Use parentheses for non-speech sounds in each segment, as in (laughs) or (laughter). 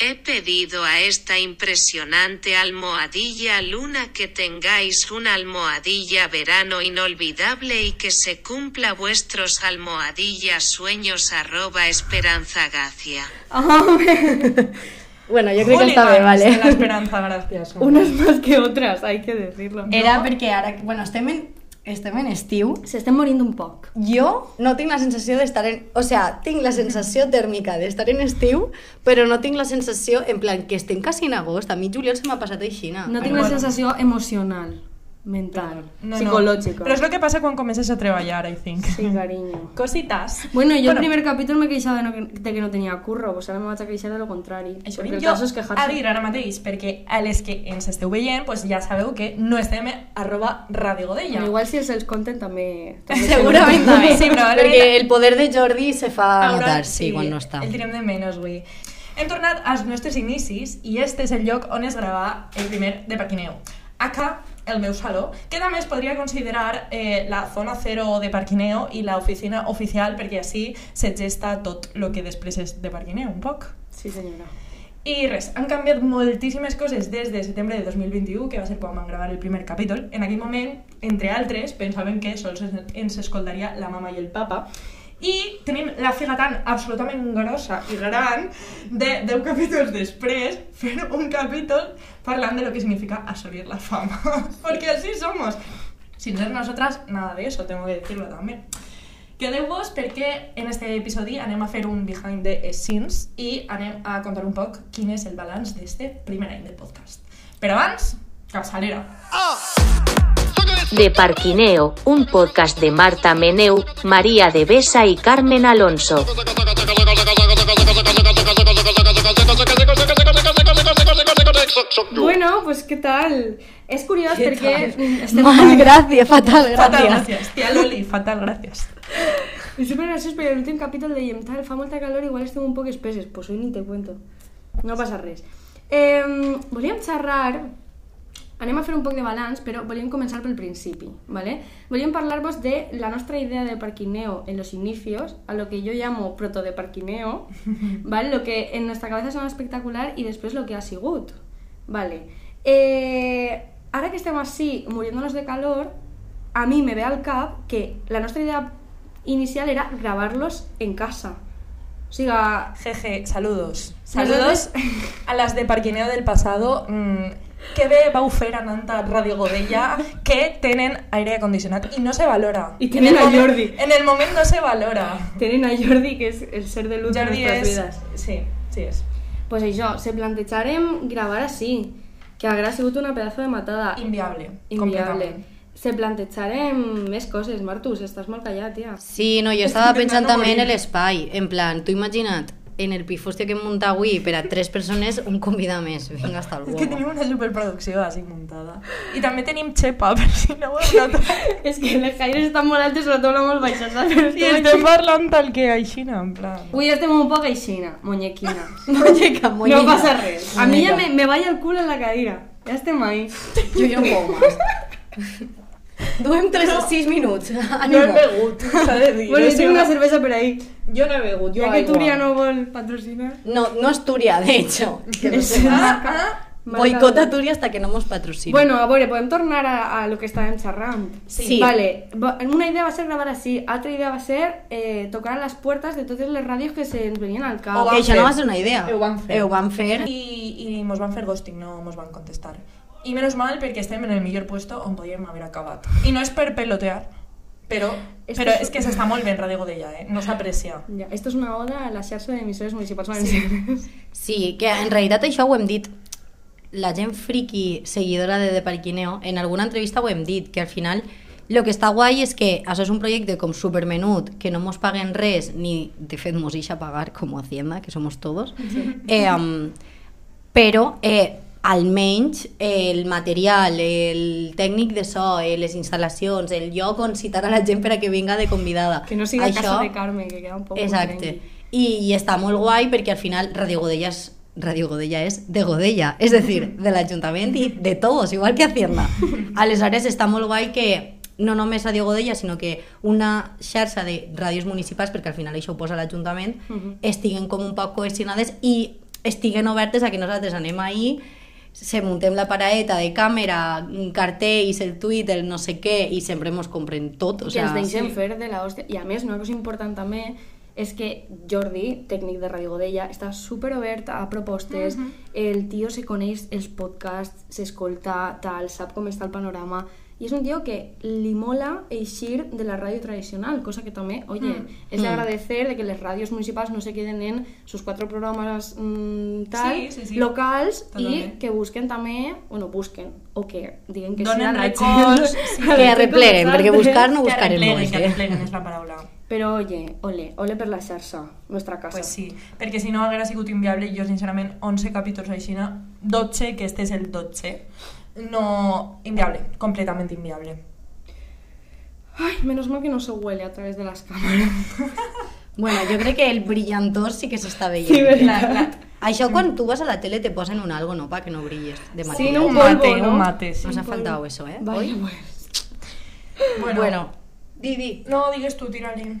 He pedido a esta impresionante almohadilla luna que tengáis una almohadilla verano inolvidable y que se cumpla vuestros almohadillas sueños arroba esperanzagacia. (laughs) Bueno, yo creo que Hooligans de vale. la esperanza, gracias. (laughs) Unas más que otras, hay que decirlo. Era perquè ara... Bueno, estem en, estem en estiu. Se estem morint un poc. Jo no tinc la sensació d'estar en... O sea, tinc la sensació tèrmica d'estar en estiu, però no tinc la sensació, en plan, que estem quasi en agost. A mi juliol se m'ha passat així. No tinc la sensació emocional, mental, No, no. psicològica. Però és el que passa quan comences a treballar, I think. Sí, cariño. (laughs) Cositas. Bueno, yo Bueno. el primer capítol me queixava de, no, de que no tenia curro, pues ara me vaig a queixar de lo contrari. Això perquè vinc el jo cas és a quejar-se. dir ara mateix, perquè a les que ens esteu veient, pues ja sabeu que no estem arroba Radio Godella. Bueno, igual si els els conten també... també (laughs) Segurament també. Sí, probablement. Perquè el poder de Jordi se fa Ahora notar, sí, quan no està. El tirem de menys, avui. Hem tornat als nostres inicis i este és el lloc on es grava el primer de Parquineo. Acá, el meu saló, que també es podria considerar eh, la zona cero de Parquineo i la oficina oficial perquè així se gesta tot el que després és de Parquineo, un poc. Sí, senyora. I res, han canviat moltíssimes coses des de setembre de 2021, que va ser quan vam gravar el primer capítol. En aquell moment, entre altres, pensaven que sols ens- ens escoltaria la mama i el papa. I tenim la figa tan absolutament grossa i gran de 10 capítols després fer un capítol parlant de lo que significa assolir la fama. (laughs) Porque así somos. Sin ser nosotras, nada de eso, tengo que decirlo también. Quedeu-vos perquè en este episodi anem a fer un behind the scenes i anem a contar un poc quin és el balanç d'este primer any del podcast. Però abans, capçalera. De Parquineo, un podcast de Marta Meneu, María de Besa y Carmen Alonso. Bueno, pues què tal? És curiós perquè... estem- Mal, gràcia, fatal, Fatal, gràcies. gràcies. Tia Loli, fatal, gràcies. És super graciós perquè l'últim capítol dèiem tal, fa molta calor, igual estem un poc espeses. Pues hoy ni te cuento. No passa res. Eh, volíem xerrar anem a fer un poc de balanç, però volíem començar pel principi, ¿vale? Volíem parlar-vos de la nostra idea de parquineo en los inicios, a lo que yo llamo proto de parquineo, (laughs) ¿vale? Lo que en nuestra cabeza suena espectacular y después lo que ha sigut, ¿vale? Eh, ara que estem així, muriéndonos de calor, a mi me ve al cap que la nostra idea inicial era gravarlos en casa. O siga, Jeje, saludos. Saludos. Saludos a las de Parquineo del pasado. Mm, que bé vau fer anant a Radio Godella que tenen aire acondicionat i no se valora. I tenen a moment- Jordi. En el moment no se valora. tenen a Jordi, que és el ser de luz Jordi de nuestras és... vidas. Sí, sí és. Pues això, se plantejarem gravar així, que haurà sigut una pedazo de matada. Inviable. Inviable. Se plantejarem més coses, Martus, estàs molt callat, tia. Sí, no, jo estava pensant també en l'espai. En plan, tu imagina't en el pifostio que hem muntat avui per a tres persones, un convida més. Vinga, hasta el És que tenim una superproducció així muntada. I també tenim xepa, per si no ho heu notat. És que les caires estan molt altes, però tot molt baixes, saps? I estem parlant tal que aixina, en plan... Avui estem un poc aixina, muñequina. (laughs) Muñeca, muñeca. No passa res. A mi ja me, me vaya el culo en la cadira. Ja estem ahí. Jo ja (laughs) un poc més. (laughs) Duem 3 o 6 minuts. No he begut, s'ha de dir. Bueno, O yo tengo sigui, una cerveza por ahí. Jo no he begut, jo que aigua. Turia no vol patrocinar. No, no es Turia, de hecho. Que no sé. una- Ah, Boicota Turia hasta que no mos patrocina. Bueno, a veure, podem tornar a, a lo que estàvem xerrant. Sí. Vale, va- una idea va ser gravar així, altra idea va ser eh, tocar a les puertes de totes les ràdios que se ens venien al cap. Que van això fer. no va ser una idea. Ho van fer. Ho van fer. I, i mos van fer ghosting, no mos van contestar. I menys mal perquè estem en el millor puesto on podíem haver acabat. I no és per pelotear, però, Esto però és- és que s'està molt ben Radio Godella, eh? no s'aprecia. Ja, esto és una oda a la xarxa d'emissores municipals valencianes. Sí, que en realitat això ho hem dit. La gent friki seguidora de De Parquineo, en alguna entrevista ho hem dit, que al final lo que està guai és que això és un projecte com supermenut, que no mos paguen res, ni de fet mos ixa pagar com Hacienda, que somos todos, eh, um, però eh, almenys el material, el tècnic de so, eh, les instal·lacions, el lloc on citar a la gent per a que vinga de convidada. Que no siga casa de Carme, que queda un poc... Exacte. I, I està molt guai perquè al final Radio Godella és Radio Godella és de Godella, és a dir, de l'Ajuntament i de tots, igual que Hacienda. (laughs) Aleshores està molt guai que no només Radio Godella, sinó que una xarxa de ràdios municipals, perquè al final això ho posa l'Ajuntament, Mhm. estiguen com un poc cohesionades i estiguen obertes a que nosaltres anem ahí se muntem la paraeta de càmera, cartells, el tuit, el no sé què, i sempre mos comprem tot. O que ens sea, deixem fer de la hòstia. I a més, una cosa important també és que Jordi, tècnic de Ràdio Godella, està super obert a propostes, el tio se coneix els podcasts, s'escolta, tal, sap com està el panorama, i és un tio que li mola eixir de la ràdio tradicional, cosa que també, oye, és d'agradecer de que les ràdios municipals no se queden en sus cuatro programes mm, tal, Sí, sí, sí. locals, i Totalment. que busquen també, bueno, busquen, o que diguen que Donen sí records, sí. (laughs) Que arrepleguen, perquè buscar no Que buscarem arrepleguen, més, que eh? arrepleguen és la paraula. Però oye, ole, ole per la xarxa, nostra casa. Pues sí, perquè si no haguera sigut inviable, jo sincerament 11 capítols així, 12, que este és el 12, no, inviable, completament inviable. Ay, menos mal que no se huele a través de las cámaras. (laughs) Bueno, jo crec que el brillantós sí que s'està veient. Sí, verdad. La, la, Això quan tu vas a la tele te posen un algo, no? Pa que no brilles de Sí, maquillatge. no, un un polvo, mate, ¿no? un mate, sí. Nos ha faltado eso, ¿eh? Vaya, pues. Bueno, Bueno, di, di. no digues tu, tira-li.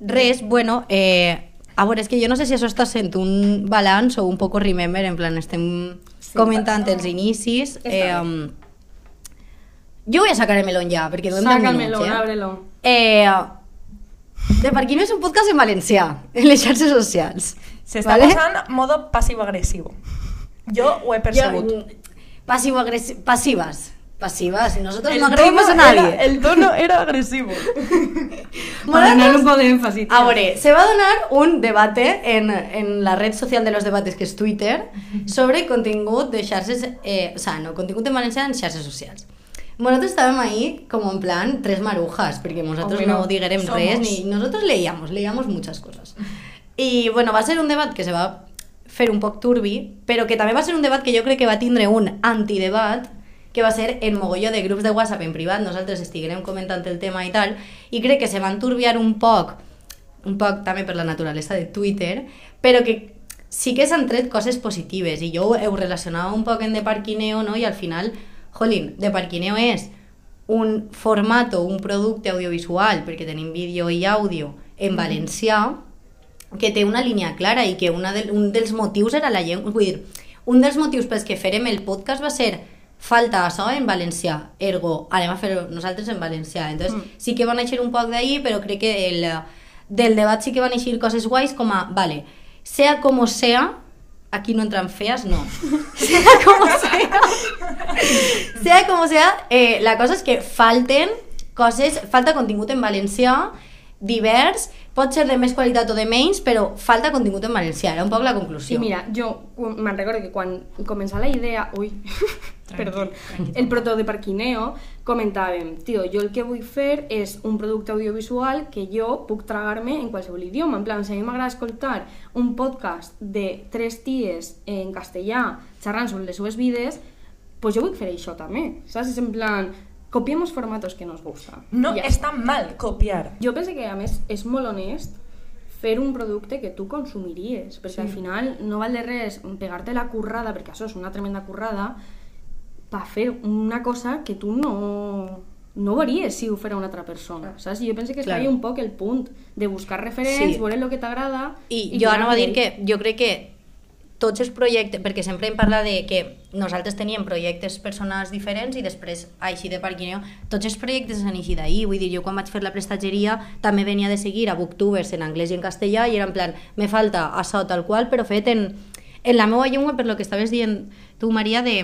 Res, bueno, eh, a veure, és que jo no sé si això està sent un balanç o un poco remember, en plan, estem comentant els inicis. Eh, um, jo voy a sacar el melón ja, perquè duem 10 Saca el minuts, melón, eh? ábrelo. Eh, de per quin és un podcast en valencià, en les xarxes socials. S'està vale? posant modo passivo-agressiu. Jo ho he percebut. Jo, passivo agresi- pasivas. Pasivas. Nosotros El no agredimos a nadie. Era, el tono era agresivo. Para ganar un poco de énfasis. A veure, se va a donar un debate en, en la red social de los debates que és Twitter sobre contingut de xarxes, eh, o sea, no, contingut en valencià en xarxes socials. Nosaltres estàvem ahí como en plan tres marujas, nosaltres Hombre, no somos. res, ni nosotros leíamos, leíamos muchas cosas. I bueno, va ser un debat que se va fer un poc turbi, però que també va ser un debat que jo crec que va tindre un antidebat, que va ser en mogolló de grups de WhatsApp en privat, nosaltres estiguérem comentant el tema i tal, i crec que se van turbiar un poc, un poc també per la naturalesa de Twitter, però que sí que s'han tret coses positives, i jo ho relacionava un poc en De Parquineo, no? i al final, jolín, De Parquineo és un format o un producte audiovisual, perquè tenim vídeo i àudio, en valencià, que té una línia clara i que una de, un dels motius era la llengua. Vull dir, un dels motius pels que farem el podcast va ser falta això en valencià, ergo, anem a fer nosaltres en valencià. Entonces, mm. sí que van néixer un poc d'ahí, però crec que el, del debat sí que van néixer coses guais com a, vale, sea como sea, aquí no entran feas, no. (laughs) sea como sea, sea como sea, eh, la cosa és que falten coses, falta contingut en valencià, divers, pot ser de més qualitat o de menys, però falta contingut en valencià, era un poc la conclusió. Sí, mira, jo me'n recordo que quan començava la idea, ui, (laughs) perdó, el proto de Parquineo, comentàvem, tio, jo el que vull fer és un producte audiovisual que jo puc tragar-me en qualsevol idioma. En plan, si a mi m'agrada escoltar un podcast de tres ties en castellà xerrant sobre les seues vides, pues jo vull fer això també, saps? És en plan, copiemos formatos que nos gusta. No Ja. és tan mal copiar. Jo penso que, a més, és molt honest fer un producte que tu consumiries, perquè sí. al final no val de res pegar-te la currada, perquè això és una tremenda currada, per fer una cosa que tu no, no veuries si ho fera una altra persona, saps? I jo penso que és Claro. un poc el punt de buscar referents, Sí. veure el que t'agrada... I jo anava a dir que jo crec que tots els projectes, perquè sempre em parla de que nosaltres teníem projectes personals diferents i després, així de Parquineo, tots els projectes han eixit d'ahir, vull dir, jo quan vaig fer la prestatgeria també venia de seguir a booktubers en anglès i en castellà i era en plan, me falta això tal qual, però fet en, en la meva llengua, per lo que estaves dient tu, Maria, de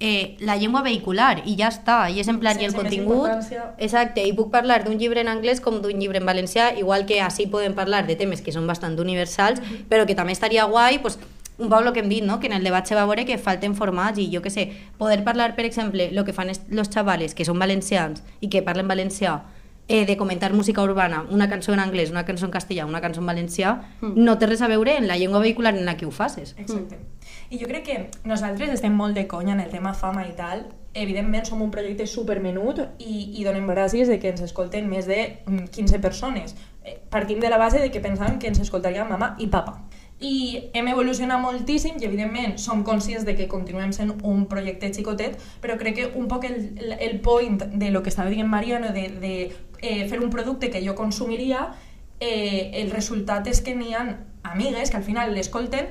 eh, la llengua vehicular i ja està, i és en plan, i el contingut. Exacte, i puc parlar d'un llibre en anglès com d'un llibre en valencià, igual que així podem parlar de temes que són bastant universals, però que també estaria guai, pues, un poc el que hem dit, no? que en el debat se va veure que falten formats i jo que sé, poder parlar, per exemple, el que fan els xavales que són valencians i que parlen valencià, eh, de comentar música urbana, una cançó en anglès, una cançó en castellà, una cançó en valencià, Mm. no té res a veure en la llengua vehicular en la que ho faces. Exacte. I jo crec que nosaltres estem molt de conya en el tema fama i tal. Evidentment som un projecte supermenut i, i donem gràcies de que ens escolten més de mm, 15 persones. Eh, Partim de la base de que pensàvem que ens escoltaria mama i papa. I hem evolucionat moltíssim i evidentment som conscients de que continuem sent un projecte xicotet, però crec que un poc el, el- point de lo que estava dient Mariano, de, de eh, fer un producte que jo consumiria, eh, el resultat és que n'hi ha amigues que al final l'escolten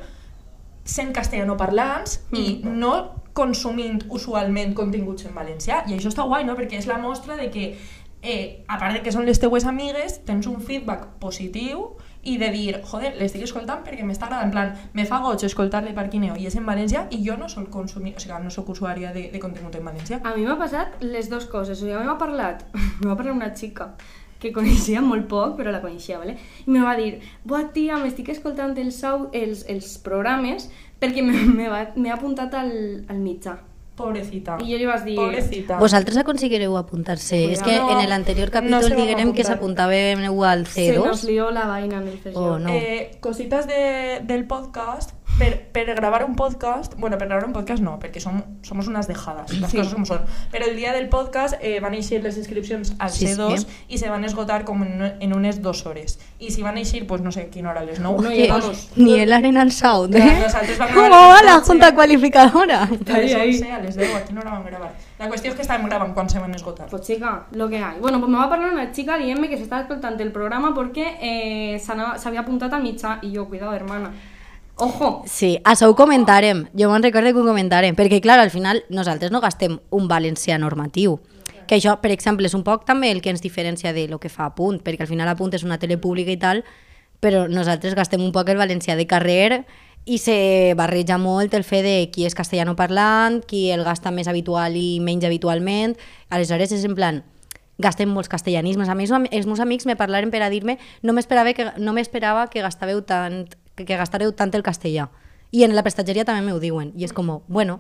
sent castellanoparlants i no consumint usualment continguts en valencià. I això està guai, no? Perquè és la mostra de que, eh, a part de que són les teues amigues, tens un feedback positiu i de dir, joder, l'estic escoltant perquè m'està agradant, en plan, me fa goig escoltar-le per Quineo i és en valencià i jo no soc consumir, o sigui, no sóc usuària de, de contingut en valencià. A mi m'ha passat les dues coses. O sigui, a mi m'ha parlat, (laughs) m'ha parlat una xica que coneixia molt poc, però la coneixia, ¿vale? I me va dir, buah, tia, m'estic escoltant els, els, els programes perquè m'he apuntat al, al mitjà. Pobrecita. I jo li vas dir... Pobrecita. Vosaltres aconseguireu apuntar-se. És que No, en l'anterior no capítol se vam diguem que apuntar. s'apuntàvem al Se nos C2 lió la vaina en el festival. o no. Eh, cositas de, del podcast. Per, per grabar un podcast, bueno, per gravar un podcast no, perquè som, somos unas dejadas, las Sí. cosas como son. Pero el día del podcast eh, van a eixir les inscripcions al Sí, C2 sí. y se van a esgotar como en, en unes dos hores. Y si van a eixir, pues no sé, quina hora les 9. No Que llegamos. ni el Arenal Sound, Clar, eh? nosaltres vam Com gravar va a la 12. junta qualificadora? A les Ahí, ahí. 11, a les 10, a quina hora vam gravar? La qüestió és que estàvem gravant quan se van esgotar. Pues chica, lo que hay. Bueno, pues me va a parlar una chica diciéndome que se estaba escoltando el programa porque eh, había apuntado al mitjà y yo, cuidado, hermana. Ojo! Sí, això ho comentarem. Jo me'n recordo que ho comentarem. Perquè, clar, al final nosaltres no gastem un valencià normatiu. Que això, per exemple, és un poc també el que ens diferencia de lo que fa Apunt, perquè al final Apunt és una tele pública i tal, però nosaltres gastem un poc el valencià de carrer i se barreja molt el fet de qui és castellano parlant, qui el gasta més habitual i menys habitualment. Aleshores és en plan, gastem molts castellanismes. A mi els meus amics me parlaren per a dir-me no m'esperava que, no m'esperava que gastàveu tant que, que gastareu tant el castellà. I en la prestatgeria també m'ho diuen. I és com, bueno,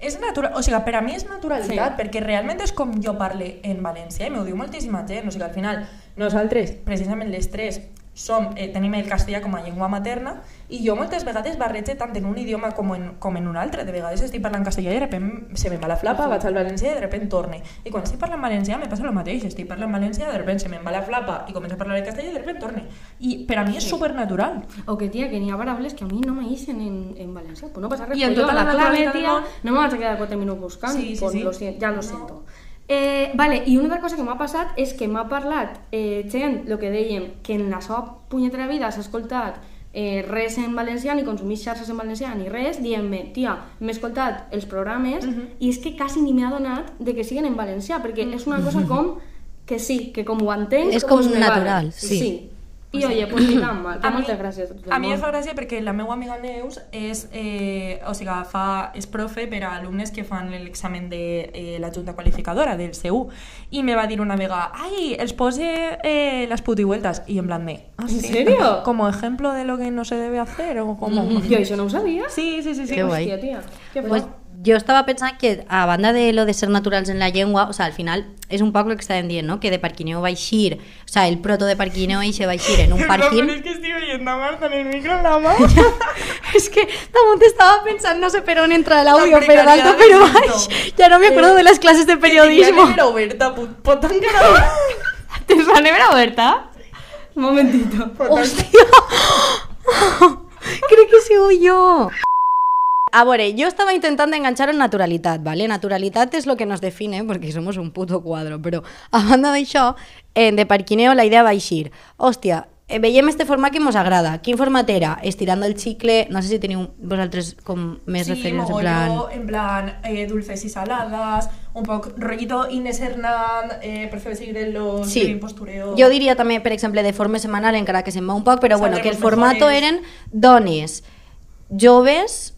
És natural, o sigui, per a mi és naturalitat, sí. perquè realment és com jo parle en valencià i m'ho diu moltíssima gent, o sigui, al final nosaltres, precisament les tres, som, eh, tenim el castellà com a llengua materna i jo moltes vegades barrege tant en un idioma com en, com en un altre, de vegades estic parlant castellà i de repent se me'n va la flapa, vaig al valencià i de repent torne. I quan estic parlant valencià me passa el mateix, estic parlant valencià, de repent se me'n va la flapa i començo a parlar el castellà i de repent torne. I per a mi és supernatural. O que, tía, que ni ha variables que a mí no me dicen en, en Valencia. Pues no pasa res. Y en toda la la clave, món. no me vas a quedar cuatro minutos buscando. Sí, sí, pues sí. Lo ya lo No. siento. Eh, vale, i una altra cosa que m'ha passat és que m'ha parlat eh, gent, el que dèiem, que en la seva punyetera vida s'ha escoltat eh, res en valencià, ni consumir xarxes en valencià, ni res, dient-me, tia, m'he escoltat els programes i és que quasi ni m'he adonat de que siguen en valencià, perquè és una cosa com que sí, que com ho entenc... És com me natural, vale. sí. sí. I oye, pues ni tan mal, que moltes gràcies. a A mi em fa gràcia perquè la meva amiga Neus és, eh, o sigui, fa, és profe per a alumnes que fan l'examen de eh, la junta qualificadora del CU i me va dir una vegada, ai, els pose eh, las putivueltas i en plan de, ah, ¿En sí? serio? Como ejemplo de lo que no se debe hacer o como... (laughs) Jo això no ho sabia. Sí, sí, sí, sí. Qué guai. Hòstia, tia. Què Pues. Jo estava pensant que, a banda de lo de ser naturals en la llengua, o sea, al final és un poc el que estàvem dient, no? que de Parquineo va eixir, o sea, el proto de Parquineo eixe va eixir en un (laughs) parking. es que estoy oyendo a Marta en el micro en la mano. és (laughs) que damunt estava pensant, no sé per on entra l'àudio, La per dalt o precariedad per del baix. Ja no me acuerdo de les classes de periodismo. Era oberta, pot, pot tancar (laughs) ¿Tens la nevera oberta? Un momentito. Hòstia! Crec que sigut jo. A veure, jo estava intentant enganxar en naturalitat, ¿vale? Naturalitat és lo que nos define, perquè somos un puto quadro, però a banda d'això, eh, de Parquineo la idea va eixir. Hòstia, eh, veiem este format que ens agrada. Quin format era? Estirando el xicle, no sé si teniu vosaltres com més sí, referents, en plan... en plan eh, dulces y saladas, un poc rollito Inés Hernán, eh, prefiero seguir en los Sí, postureo. jo diria també, per exemple, de forma setmanal, encara que se'n va un poc, però bueno, que el formato mejores. eren dones, joves,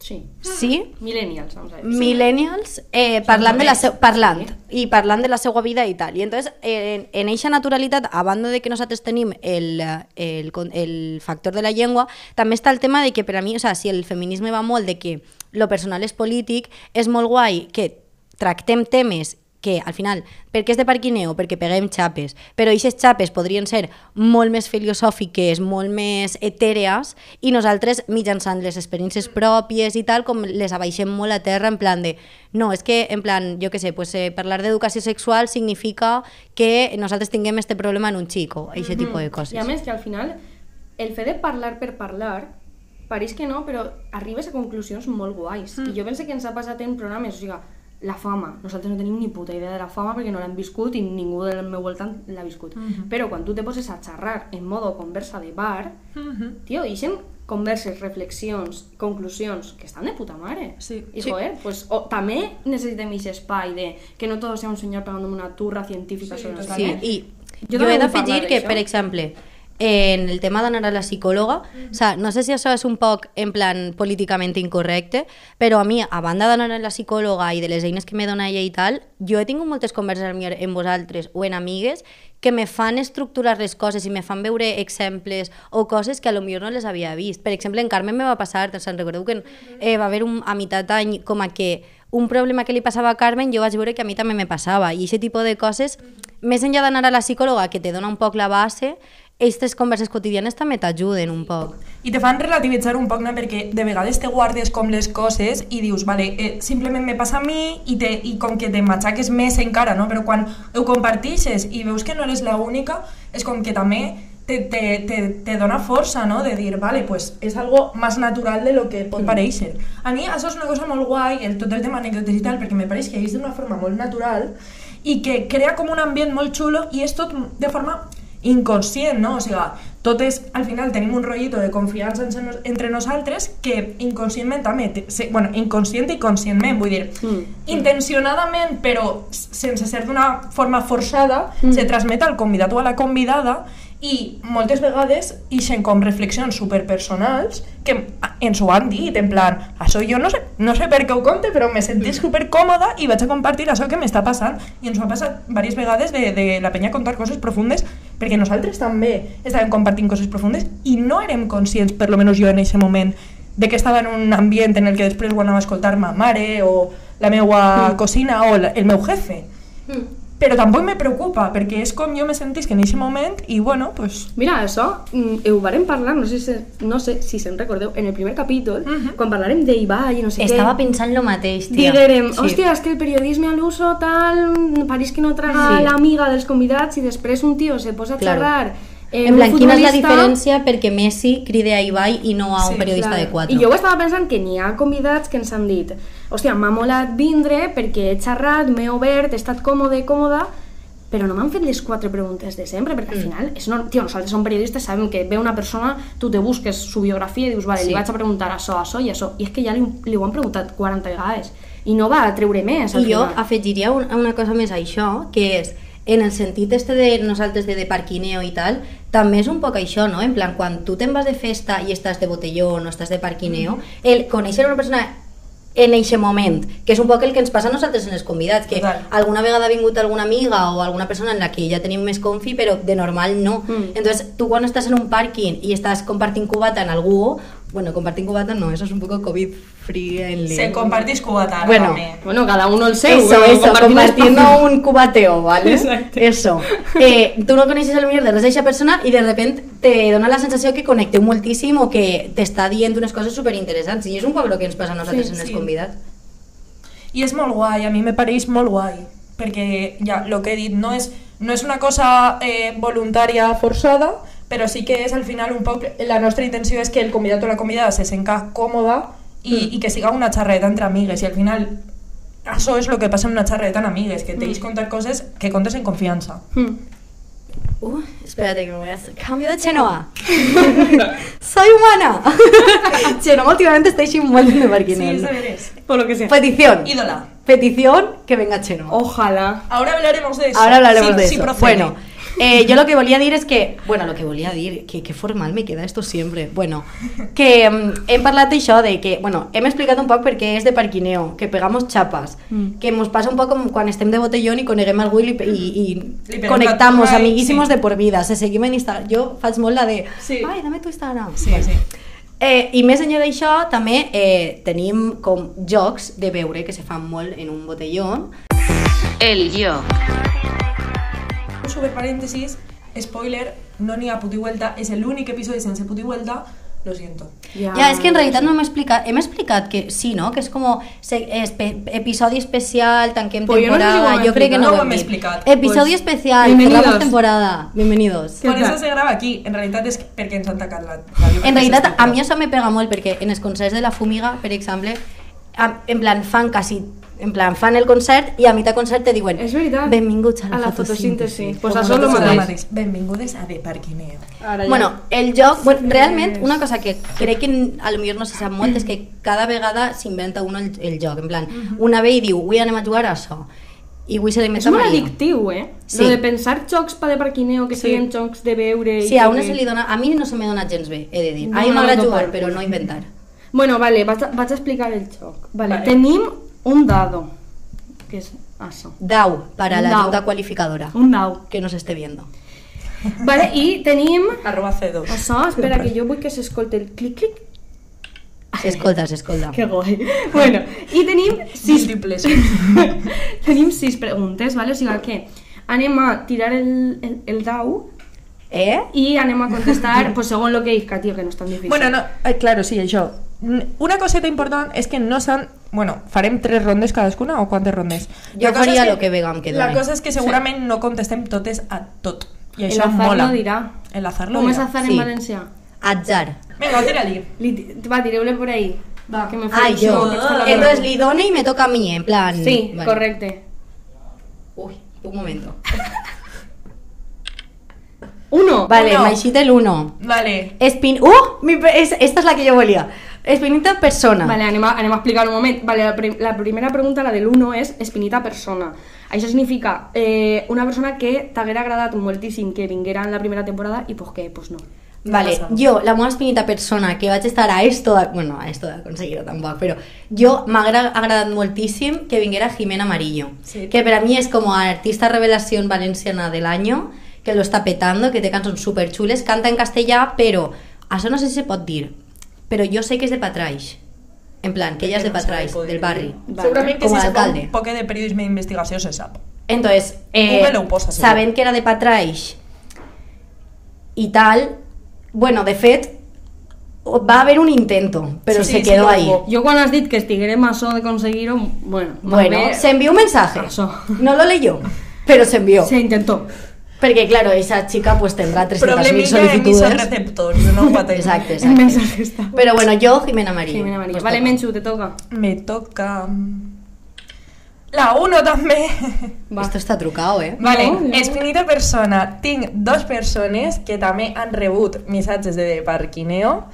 Sí. sí, Millennials, vamos a ver. millennials eh, parlant, de la seu, parlant sí. i parlant de la seva vida i tal. I entonces, eh, en eixa naturalitat, a banda de que nosaltres tenim el, el, el factor de la llengua, també està el tema de que per a mi, o sea, si el feminisme va molt de que lo personal és polític, és molt guai que tractem temes que al final, per què és de parquineo? Perquè peguem xapes, però aquestes xapes podrien ser molt més filosòfiques, molt més etèrees, i nosaltres, mitjançant les experiències pròpies i tal, com les abaixem molt a terra en plan de, no, és que, en plan, jo què sé, pues, eh, parlar d'educació sexual significa que nosaltres tinguem este problema en un xico, aquest tipus de coses. I a més que al final, el fet de parlar per parlar, pareix que no, però arribes a conclusions molt guais. I jo penso que ens ha passat en programes, o sigui, la fama. Nosaltres no tenim ni puta idea de la fama perquè no l'hem viscut i ningú del meu voltant l'ha viscut. Però quan tu te poses a xerrar en modo conversa de bar, tio, ixen converses, reflexions, conclusions, que estan de puta mare. Sí. I, Sí. joder, pues, o, també necessitem aquest espai de que no todo sea un senyor pegant una turra científica Sí, sobre Sí, totalment. i Jo jo, he d'afegir que, per exemple, en el tema d'anar a la psicòloga, o sea, no sé si això és un poc en plan políticament incorrecte, però a mi, a banda d'anar a la psicòloga i de les eines que me dona ella i tal, jo he tingut moltes converses en vosaltres o en amigues que me fan estructurar les coses i me fan veure exemples o coses que a lo millor no les havia vist. Per exemple, en Carmen me va passar, se'n recordeu que eh, va haver un, a meitat d'any com a que un problema que li passava a Carmen jo vaig veure que a mi també me passava. I aquest tipus de coses, més enllà d'anar a la psicòloga que te dona un poc la base, aquestes converses quotidianes també t'ajuden un poc. I te fan relativitzar un poc, no? perquè de vegades te guardes com les coses i dius, vale, eh, simplement me passa a mi i, te, i com que te matxaques més encara, no? però quan ho compartixes i veus que no eres la única, és com que també te, te, te, te dona força, no? De dir, vale, pues és algo más natural de lo que pot parèixer. A mi això és una cosa molt guai, el, tot el tema anècdotes i tal, perquè me pareix que és d'una forma molt natural i que crea com un ambient molt xulo i és tot de forma inconscient, no? O sigui, totes, al final, tenim un rotllito de confiança entre, nos, entre nosaltres que inconscientment també, bueno, inconscient i conscientment, vull dir, Mm. intencionadament, però sense ser d'una forma forçada, se transmet al convidat o a la convidada i moltes vegades ixen com reflexions superpersonals que ens ho han dit, en plan, això jo no sé, no sé per què ho conte, però me sentís supercòmoda i vaig a compartir això que m'està passant. I ens ho ha passat diverses vegades de, de la penya contar coses profundes, perquè nosaltres també estàvem compartint coses profundes i no érem conscients, per lo menos jo en aquest moment, de que estava en un ambient en el que després ho anava a escoltar ma mare o la meua cosina o la, el meu jefe. Però tampoc me preocupa, perquè és com jo me sentís que en aquest moment i bueno, pues... Mira, això mm, ho varem parlar, no sé si, no sé si se'n recordeu, en el primer capítol, Mhm. quan parlarem d'Ibai i no sé Estava què, pensant lo mateix, tia. diguérem, hòstia, és que el periodisme a l'uso tal, pareix que no traga Sí. l'amiga dels convidats i després un tio se posa a Claro. xerrar eh, En plan, quina és la diferència perquè Messi cride a Ibai i no a un Sí, periodista Clar. de 4? I jo ho estava pensant que n'hi ha convidats que ens han dit hòstia, m'ha molat vindre perquè he xerrat, m'he obert, he estat còmode, còmoda, però no m'han fet les quatre preguntes de sempre, perquè al Mm. final, és no, tio, nosaltres som periodistes, sabem que ve una persona, tu te busques su biografia i dius, vale, Sí. li vaig a preguntar això, això i això, i és que ja li, li ho han preguntat 40 vegades, i no va a treure més, I jo final. afegiria un, una cosa més a això, que és, en el sentit este de nosaltres de, de parquineo i tal, també és un poc això, no? En plan, quan tu te'n vas de festa i estàs de botellón o estàs de parquineo, el conèixer una persona en eixe moment, que és un poc el que ens passa a nosaltres en els convidats, que Total. alguna vegada ha vingut alguna amiga o alguna persona en la que ja tenim més confi, però de normal no. Mm. Entonces, tu quan estàs en un pàrquing i estàs compartint cubata en algú, bueno, compartint cubata no, eso es un poco COVID-friendly. Se compartís cubata, Bueno. també. Bueno, cada uno el seu, Eso, eh, eso, compartiendo un cubateo, ¿vale? Exacto. Eso. Eh, tú no conoces el millor de res d'aquesta persona i de repente te dona la sensació que connecteu moltíssim o que t'està dient unes coses superinteressants i és un poc el que ens passa a nosaltres Sí, en els sí. convidats. I és molt guai, a mi me pareix molt guai, perquè ja, el que he dit, no és, no és una cosa eh, voluntària forçada, però sí que és al final un poc, la nostra intenció és que el convidat o la convidada se senta còmoda i, Mm. i que siga una xerreta entre amigues, i al final això és el que passa en una xerreta en amigues, que t'ells contar coses que contes en confiança. Mm. Uh, espérate que me voy a hacer... Cambio de Chenoa. (laughs) Soy humana. (laughs) Chenoa últimamente está així molt de Sí, parquineo. és de veres. Por lo que sea. Petición. Ídola. Petición que venga Chenoa. Ojalá. Ahora hablaremos de eso. Ahora hablaremos Sí, de sí eso. procede. bueno, eh, yo lo que volía a decir es que, bueno, lo que volía a dir, que, que formal me queda esto siempre. Bueno, que mm, hem parlat d'això de que, bueno, hem explicat un poc perquè és de parquineo, que pegamos chapas, Mm. que ens passa un poc com quan estem de botellón i coneguem algú i, i, i connectamos, captura i- amiguísimos sí. de por vida, se seguim en Instagram. Jo faig molt la de, Sí. ai, dame tu Instagram. Sí, sí. Eh, I més enllà d'això, també eh, tenim com jocs de beure que se fan molt en un botellón, El yo. Super parèntesis, spoiler, no n'hi ha puti vuelta, és l'únic episodi sense puti vuelta, lo siento. Ja, Ja, és que en realitat no hem explicat, hem explicat que sí, no? Que és com se, espe, episodi especial, tanquem Pues jo no sé si temporada, jo crec que no, No ho hem explicat. Episodi Pues, especial, cerramos temporada, bienvenidos. Tal? això se grava aquí, en realitat és perquè ens han tacat la. En realitat, a mi això me pega molt perquè en els concerts de la Fumiga, per exemple, a- en plan, fan quasi en plan, fan el concert i a mitjà concert te diuen És veritat. benvinguts a la, A la fotosíntesi. fotosíntesi. Pues això és nosaltres mateix. Benvingudes a De Parquineo. Ara ja. Bueno, el joc, bueno, realment, una cosa que crec que a lo millor no se sap molt és que cada vegada s'inventa uno el, el joc. En plan, una ve i diu, avui anem a jugar a això. I avui se és molt addictiu, eh? Sí. Lo de pensar jocs pa de parquineo que Sí. siguin jocs de veure... i Sí, a que- una se li dona... A mi no se me dona gens bé, he de dir. No, a mi no, m'agrada no jugar, per- però no inventar. Bueno, vale, vaig a, vaig a explicar el joc. Vale, Vale. tenim un dado, que és això. Dau, para Un la dau. ayuda cualificadora. Un dau. Que nos esté viendo. Vale, i tenim... Arroba C2. Això, espera, que jo vull que s'escolti el clic-clic. S'escolta, s'escolta. Que guai. Bueno, i tenim sis, Múltiples. (laughs) tenim sis preguntes, vale? O sigui que anem a tirar el, el, el dau Eh? i anem a contestar pues, segons el que isca, tio, que no és tan difícil. Bueno, no, eh, claro, sí, això. Una coseta important és que no s'han... Bueno, farem tres rondes cadascuna o quantes rondes? Jo La faria és lo que vegam que La done. cosa és que segurament no contestem totes a tot. I el això azar mola. no dirà. El azar lo Com és azar Sí. en valencià? Atzar. Vinga, tira-li. Li, va, tireu-le por ahí. Va, que me Ay, faig yo. per fer la Entonces li done y me toca a mí, en plan... Sí, Vale. correcte. Uy, un momento. (laughs) Uno. Vale, Uno. El 1. Vale. Espin... ¡Uh! Mi pe- es- esta es la que yo volía. Espinita persona. Vale, anem a, anem a explicar un moment. Vale, la, prim- la primera pregunta, la del 1, és espinita persona. Això significa eh, una persona que t'haguera agradat moltíssim que vinguera en la primera temporada i pues que, pues no. Vale, pasa. yo, la meva espinita persona, que vaig estar a esto de... Bueno, a esto de conseguir tampoc, però jo m'haguera agradat moltíssim que vinguera Jimena Amarillo, Sí. que per a mi és como artista revelación valenciana del año, que lo está petando, que té cançons super xules, canta en castellà, però això no sé si se pot dir, però jo sé que és de Patraix. En plan, que ella és de Patraix, del barri. Vale. Segurament que si a se fa alcalde. un poc de periodisme d'investigació se sap. Entonces, eh, posa, sabent que era de Patraix i tal, bueno, de fet, va haver un intento, però Sí, se sí, quedó sí, ahí. Jo quan has dit que estiguérem a això de aconseguir-ho, bueno, Bueno, bé, se envió un mensaje. Eso. No lo leyó, pero se envió. se intentó. Porque claro, esa chica pues tendrá 300.000 Problemilla en solicitudes. receptors, no exacto. mensaje está. Pero bueno, yo, Jimena Amarillo. Jimena María. Pues vale, toca. Menchu, te toca. Me toca... La 1 també. (laughs) Va. Esto está trucado, ¿eh? Vale, No, no. espinita persona. Tinc dos persones que també han rebut missatges de Parquineo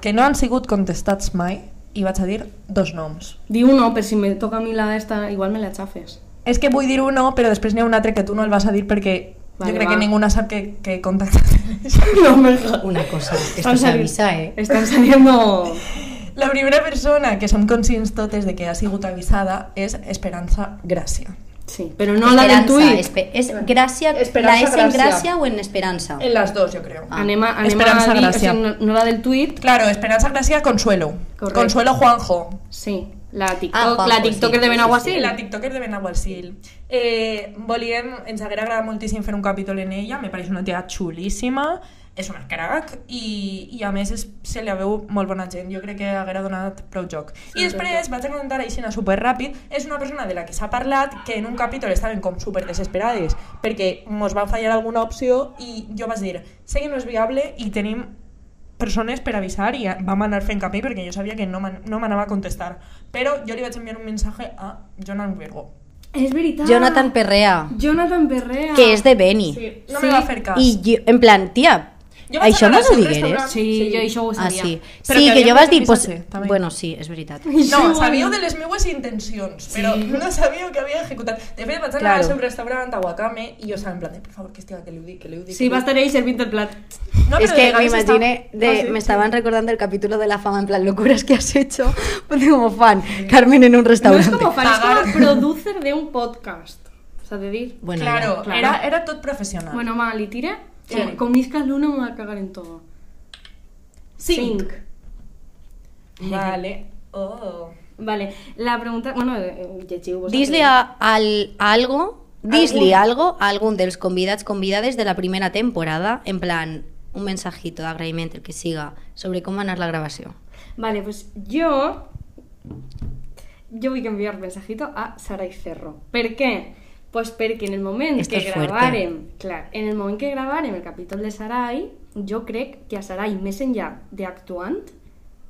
que no han sigut contestats mai i vaig a dir dos noms. Di uno, per si me toca a mi la esta, igual me la xafes. És que vull dir uno, però després n'hi ha un altre que tu no el vas a dir perquè Vale, crec va. que ningú sap que, que he contactat. (laughs) No me Una cosa, esto Están se avisa, ¿eh? Están saliendo... (laughs) La primera persona que som conscients totes de que ha sigut avisada és Esperança Gràcia. Sí, pero no la del Esperanza, tuit. espe- ¿Es gracia, Esperanza, la S en gracia. gracia o en esperanza? En las dos, yo creo. Ah. Anem a, anem Esperanza a dir, Gràcia. O sigui, no, no la del tuit, Claro, Esperanza Gràcia, Consuelo. Correcto. Consuelo Juanjo. sí. La TikTok, Ah, la TikToker sí, de sí, Benaguasil. Sí, la tiktoker de Benaguasil. Eh, volíem, ens haguera agradat moltíssim fer un capítol en ella, me pareix una tia xulíssima, és una crack i, i a més és, se li veu molt bona gent, jo crec que haguera donat prou joc. I després vaig a comentar així super ràpid, és una persona de la que s'ha parlat que en un capítol estaven com super desesperades perquè mos van fallar alguna opció i jo vaig dir, sé que no és viable i tenim persones per avisar i vam anar fent camí perquè jo sabia que no m'an- no m'anava a contestar. Però jo li vaig enviar un missatge a Jonan Virgo. És veritat. Jonathan Perrea, Jonathan Perrea. que és de Beni. Sí, no Sí. me va fer cas. I jo, en plan, tia, Jo vaig això anar no al ho seu digueres? restaurant. Sí, Sí. jo això ho Ah, sabia. sí. Però sí, que que jo vas dir, pues, també. bueno, sí, és veritat. (laughs) No, sabíeu de les meues intencions, però no sabíeu que havia executat. De fet, vaig anar Claro. al seu restaurant a Wakame i jo estava en plan de, por favor, que estiga, que li ho dic, que li ho dic. Sí, va estar ahí servint el plat. No, es de que me imaginé, de, Ah, sí, me sí. estaban recordando el capítulo de la fama, en plan, locuras que has hecho, (laughs) pues como fan, Carmen en un No restaurante. és com fan, és Pagar. com producer de un podcast. S'ha de dir. Bueno, Claro, claro. Era, era tot professional. Bueno, ma, li tire. Sí. Eh, Con mis Luna me voy a cagar en todo. Cinc. (laughs) Vale. Oh. Vale, la pregunta... Bueno, eh, llegiu vosaltres. Dis-li a, al, a algo, dis-li algo a algun dels convidats convidades de la primera temporada, en plan, un mensajito d'agraïment, el que siga, sobre com va anar la gravació. Vale, pues yo... Yo voy a enviar mensajito a Sarai Cerro. ¿Por qué? Pues perquè en el moment Esto que gravarem, clar, en el moment que gravarem el capítol de Sarai, jo crec que a Sarai, més enllà d'actuant,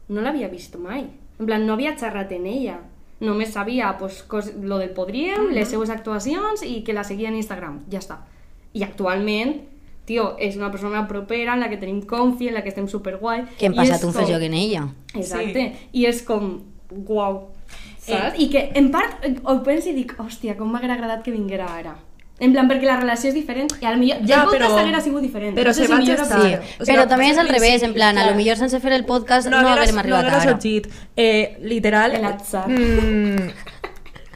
no l'havia vist mai. En plan, no havia xerrat en ella. Només sabia pues, cos, lo del Podríem, les seues actuacions i que la seguia en Instagram. Ja està. I actualment, tio, és una persona propera en la que tenim confi, en la que estem superguai. Que hem passat un com- fes joc en ella. Exacte. I és com, guau, saps? I que en part eh, ho penso i dic, hòstia, com m'haguera agradat que vinguera ara. En plan, perquè la relació és diferent i al millor... Ja, el podcast però- haguera sigut diferent. però No sé se si millor pitjor. Sí, o sigui, però també és al revés, en plan, a clar. lo millor sense fer el podcast no, hagueres- haguérem arribat no hagueres ara. sorgit. Eh, literal... El atzar. Mm,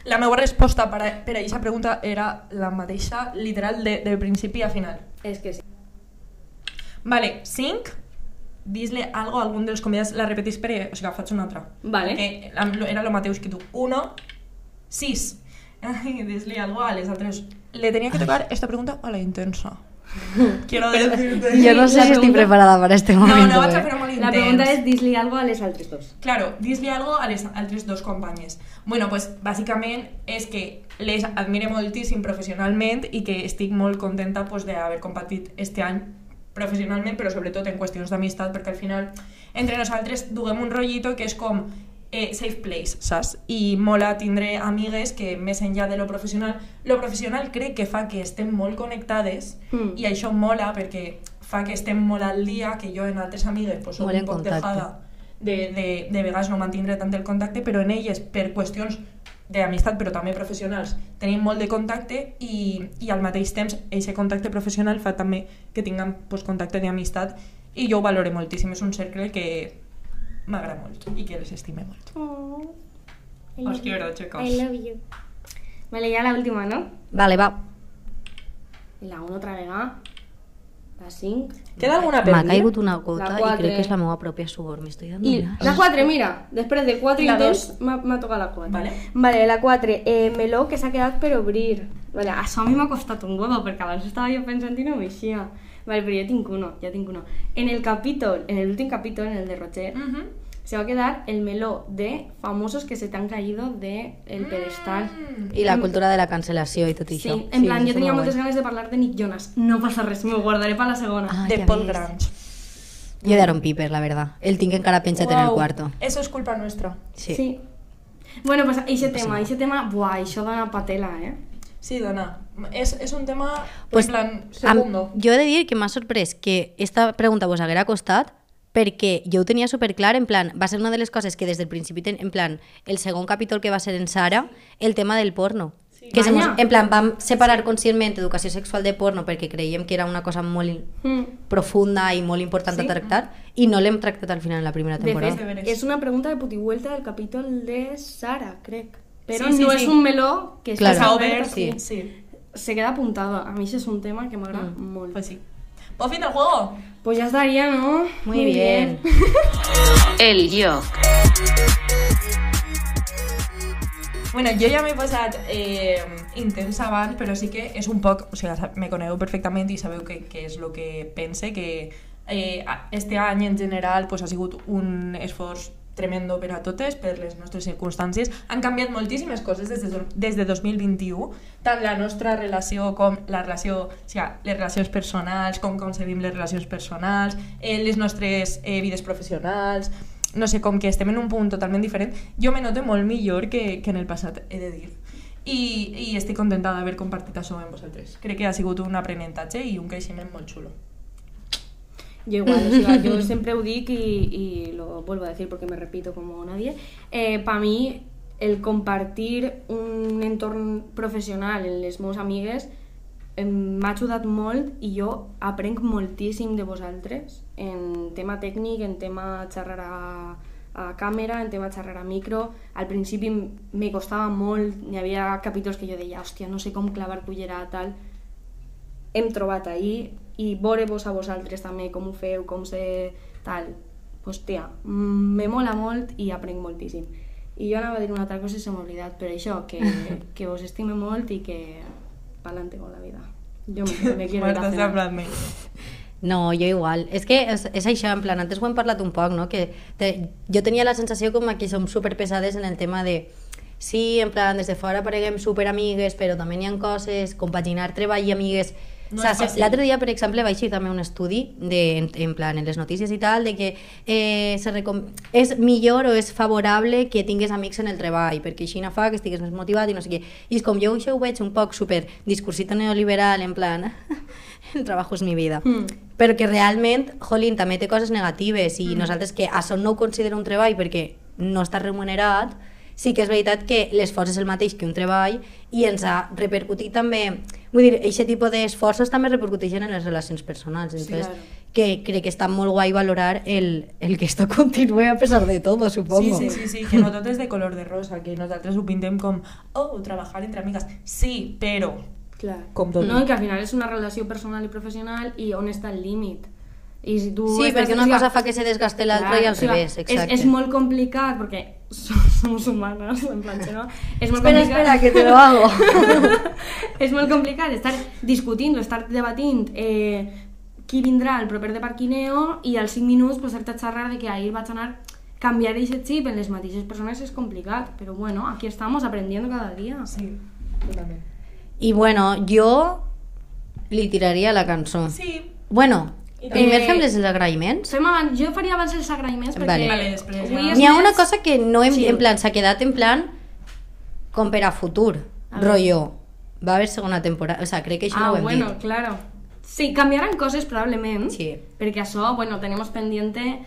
la meva resposta per a, per a aquesta pregunta era la mateixa, literal, de, de principi a final. És que sí. Vale, 5. Dis-li algo a algun dels convidats, la repetís per... O sigui, faig una altra. Vale. Que era lo mateix que tu. 1. 6. Dis-li algo a les altres. Le tenía que tocar esta pregunta a la intensa. (laughs) Quiero decirte... Yo no sé La si estoy pregunta- preparada para este No, momento. no vaig a fer molt intens. La pregunta és dis-li algo a les altres dos. Claro, dis-li algo a les altres dos companyes. Bueno, pues bàsicament és que les admire moltíssim professionalment i que estic molt contenta pues, d'haver compartit este any professionalment, però sobretot en qüestions d'amistat, perquè al final entre nosaltres duguem un rotllito que és com eh, safe place, saps? I mola tindre amigues que més enllà de lo professional, lo professional crec que fa que estem molt connectades Mm. i això mola perquè fa que estem molt al dia, que jo en altres amigues pues, soc Molt un poc contacte. dejada de, de, de vegades no mantindre tant el contacte, però en elles, per qüestions d'amistat, però també professionals, tenim molt de contacte i, i al mateix temps aquest contacte professional fa també que tinguem pues, contacte d'amistat i jo ho valore moltíssim, és un cercle que m'agrada molt i que les estime molt. Oh, Os quiero, chicos. I love you. Vale, ya la última, ¿no? Vale, va. La 1 otra vegada. La 5. Queda alguna per M'ha caigut una gota i crec que és la meva pròpia suor. M'estic dando I la 4, mira, després de 4 I la intents dos? m'ha m'ha tocat la 4. Vale. Vale, la 4, eh, meló que s'ha quedat per obrir. Vale, això a mi m'ha costat un huevo, perquè abans estava jo pensant i no m'eixia. Vale, però jo tinc uno, ja tinc uno. En el capítol, en el últim capítol, en el de Roger, Mhm. Se va a quedar el meló de famosos que se te han caído del el pedestal. I la cultura de la cancel·lació i tot Sí, això. en plan, això jo tenia està moltes guai. ganes de parlar de Nick Jonas. No passa res, m'ho guardaré per la segona. Ah, de ja Paul. Grange. Jo de Aaron Piper, la verdad. El tinc encara penjat en el Wow, cuarto. Eso es culpa nuestra. Sí. Sí. Bueno, pues ese tema, ese tema, buah, això dona patela, eh? Sí, dona. És, és un tema, Pues, en plan, Am, segundo. jo he de dir que m'ha sorprès que esta pregunta vos haguera costat perquè jo ho tenia superclar, en plan, va ser una de les coses que des del principi, ten, en plan, el segon capítol que va ser en Sara, el tema del porno. Que se Vaya. mos, en plan, vam separar conscientment educació sexual de porno perquè creiem que era una cosa molt Mm. profunda i molt important Sí. a tractar i no l'hem tractat al final en la primera De temporada. fet, Deberes. és una pregunta de putivuelta del capítol de Sara, crec. Però Sí, sí, no sí. és un meló que Claro. està obert obert, sí. sí. sí. Se queda apuntado. A mí ese es un tema que me agrada Mm. molt. Pues sí. ¿Puedo fin del juego? Pues ya estaría, ¿no? Muy bien. (laughs) El yo. Bueno, jo ja m'he passat eh, intens abans, però sí que és un poc... O sigui, me conegueu perfectament i sabeu que, que és el que pense, que eh, este any en general pues, ha sigut un esforç tremendo per a totes, per les nostres circumstàncies. Han canviat moltíssimes coses des de, des de 2021, tant la nostra relació com la relació, o sigui, les relacions personals, com concebim les relacions personals, eh, les nostres eh, vides professionals, no sé, com que estem en un punt totalment diferent, jo me noto molt millor que, que en el passat, he de dir. I, i estic contenta d'haver compartit això amb vosaltres. Crec que ha sigut un aprenentatge i un creixement molt xulo. Yo igual, o sea, yo (laughs) siempre lo digo y, y lo vuelvo a decir porque me repito como nadie. Para mí, el compartir un entorn professional en les meves amigues em, m'ha ajudat molt i jo aprenc moltíssim de vosaltres en tema tècnic, en tema xerrar a, a càmera, en tema xerrar a micro. Al principi me costava molt, hi havia capítols que jo deia, hòstia, no sé com clavar cullera, tal. Hem trobat ahir i veure-vos a vosaltres també com ho feu, com se... tal. Hòstia, me mola molt i aprenc moltíssim. I jo anava a dir una altra cosa i se m'ha oblidat, però això, que, (laughs) que us estime molt i que pa'lante con la vida. Jo me, me quiero ir a Marta cenar. No, jo igual. És que és, és això, en plan, antes ho hem parlat un poc, no? Que te, jo tenia la sensació com que som superpesades en el tema de sí, en plan, des de fora pareguem superamigues, però també n'hi ha coses, compaginar treball i amigues No l'altre dia, per exemple, vaig llegir també un estudi de, en, en plan, en les notícies i tal, de que eh, se recom... és millor o és favorable que tingues amics en el treball, perquè així no fa que estigues més motivat i no sé què. I és com jo això ho veig un poc super discursito neoliberal, en plan, (laughs) el trabajo és mi vida. Mm. Però que realment, jolín, també té coses negatives i nosaltres que això no ho considero un treball perquè no està remunerat, sí que és veritat que l'esforç és el mateix que un treball i ens ha repercutit també... Vull dir, aquest tipus d'esforços també repercuteixen en les relacions personals. Entonces, claro. que crec que està molt guai valorar el, el que esto (laughs) continue a pesar de todo, Sí, supongo. sí, sí, sí, que no tot és de color de rosa, que nosaltres ho pintem com, oh, trabajar entre amigues. Sí, però... Clar. Com tot. No, i que al final és una relació personal i professional i on està el límit. I si tu Sí, perquè una cosa fa que se desgaste l'altra i al revés, exacte. És, és molt complicat perquè (laughs) som, somos humanos, en plan, no? És molt Espera, complicat. espera, que te lo hago. (laughs) és molt complicat estar discutint o estar debatint eh, qui vindrà al proper de Parquineo i als 5 minuts posar-te a xerrar de que ahir vaig anar canviar aquest xip en les mateixes persones és complicat, però bueno, aquí estamos aprendiendo cada día. Sí, totalment. I bueno, jo li tiraria la cançó. Sí, Bueno, I primer fem les agraïments. Fem abans, jo faria abans els agraïments perquè Vale. Vale, després, avui és N'hi ha més- una cosa que no hem, Sí. en plan, s'ha quedat en plan com per a futur, A ver. rollo. Va haver segona temporada, o sea, crec que això Ah, no ho hem bueno, dit. claro. Sí, cambiaran coses probablement. Sí. Perquè això, bueno, tenemos pendiente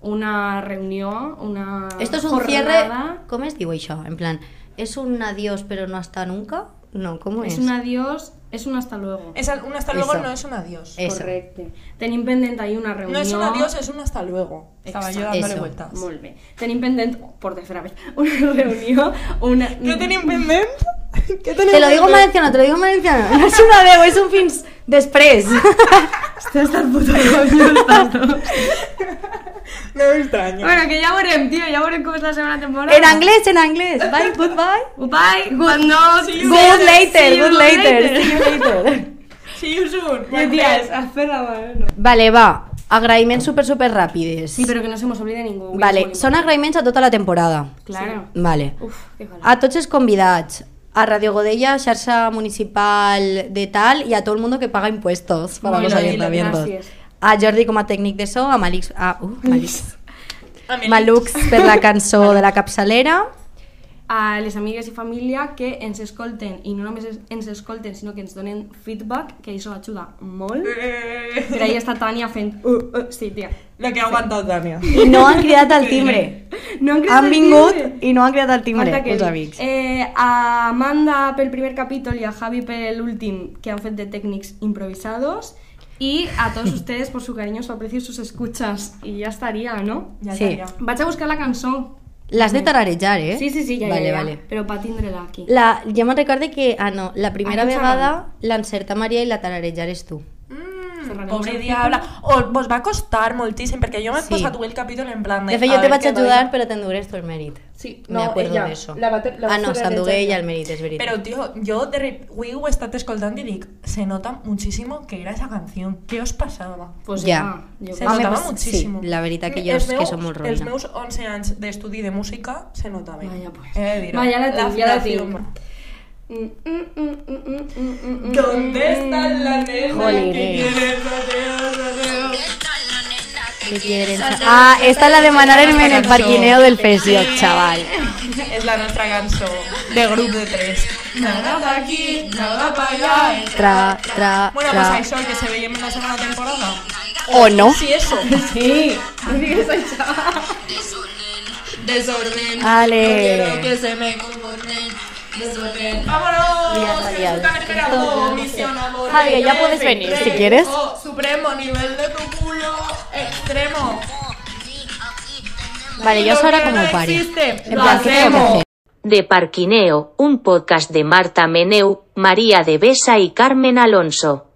una reunió, una Esto es un jornada. cierre, com es diu això? En plan, és un adiós però no hasta nunca? No, com és? Es un adiós, es un hasta luego. es un hasta luego Eso. no es un adiós. Eso. Correcte. Tenim pendent ahí una reunió. No es un adiós, es un hasta luego. Estaba yo Exacto. dándole Eso. vueltas. Molt bé. Tenim pendent, por tercera vez, (laughs) una reunió, una... (laughs) ¿Qué tenim pendent? (laughs) ¿Qué tenim Te lo digo en valenciano, te lo digo en valenciano. No és un adeu, és un fins després. Hòstia, està el puto estàs dos. (laughs) No me extraño. Bueno, que ja veurem, tio, ja veurem com és la segona temporada. En anglès, en anglès. Bye, goodbye. Bye, good no, See you Good later, See you good later. later. See you later. (laughs) See you soon. Ja, tia, espera, bueno. Vale, va. Agraïments super, super ràpides. Sí, però que no se mos oblide ningú. Vale, són agraïments a tota la temporada. Claro. Vale. Uf. A tots els convidats, a Radio Godella, xarxa municipal de tal, y a todo el mundo que paga impuestos para Muy los ayuntamientos. gracias. A Jordi com a tècnic de so, a Malix, a, uh, Malix. Malux per la cançó de la capçalera. a les amigues i família que ens escolten i no només ens escolten sinó que ens donen feedback que això ajuda molt Eh, per ahí està Tània fent uh, uh, sí tia Lo que ha aguantado Tania. I no han cridat al timbre. (laughs) no han cridat Han vingut timbre. i no han cridat al timbre, Falta que els amics. Eh, a Amanda pel primer capítol i a Javi pel últim que han fet de tècnics improvisados y a todos ustedes por su cariño, su aprecio y sus escuchas y ya estaría, ¿no? Ya Sí. estaría. Vaig a buscar la cançó L'has de tararejar, eh? sí, sí, sí, ja, vale, ja, ja. Vale. però pa tindre-la aquí La, jo me'n recorde que, ah no, la primera vegada l'encerta Maria i la tararejares tu. Mm, pobre el diabla. O vos va costar moltíssim, perquè jo m'he Sí. posat el capítol en plan de... De fet, jo te vaig ajudar, però t'endures tu el mèrit. Sí, acuerdo de eso. La va, te- la ah, va no, s'endugué ella. ella el mèrit, és veritat. Pero, tío, yo de re- avui ho he estat escoltant i dic, se nota muchísimo que era esa canción. ¿Qué os pasaba? pues Ja. ja, jo Se notava pues, muchísimo. Sí, la veritat que jo Els és que som molt Els roïna. meus 11 anys d'estudi de música se notaven. Vaya, pues. Va, ja la tinc, ja la tinc. ¿Dónde está la nena que quiere rodeo, rodeo? ¿Qué quieren? Ah, esta es la de manarme en el parquineo del Fesio, chaval. És la nostra cançó de grup de tres. Nada pa aquí, nada pa allá. Tra, tra, Bueno, pues tra. això, que se veiem en la segona temporada. O no. Sí, eso. Sí. Desorden. Ale. No quiero que se me comporten. ¡Vámonos! Misión amor. Javier, ya puedes venir, si quieres. Supremo, nivel de tu culo extremo. Vale, yo ahora como no pare. existe, En lo plan, ¿qué tengo que hacemos. hacer? De Parquineo, un podcast de Marta Meneu, María de Besa y Carmen Alonso.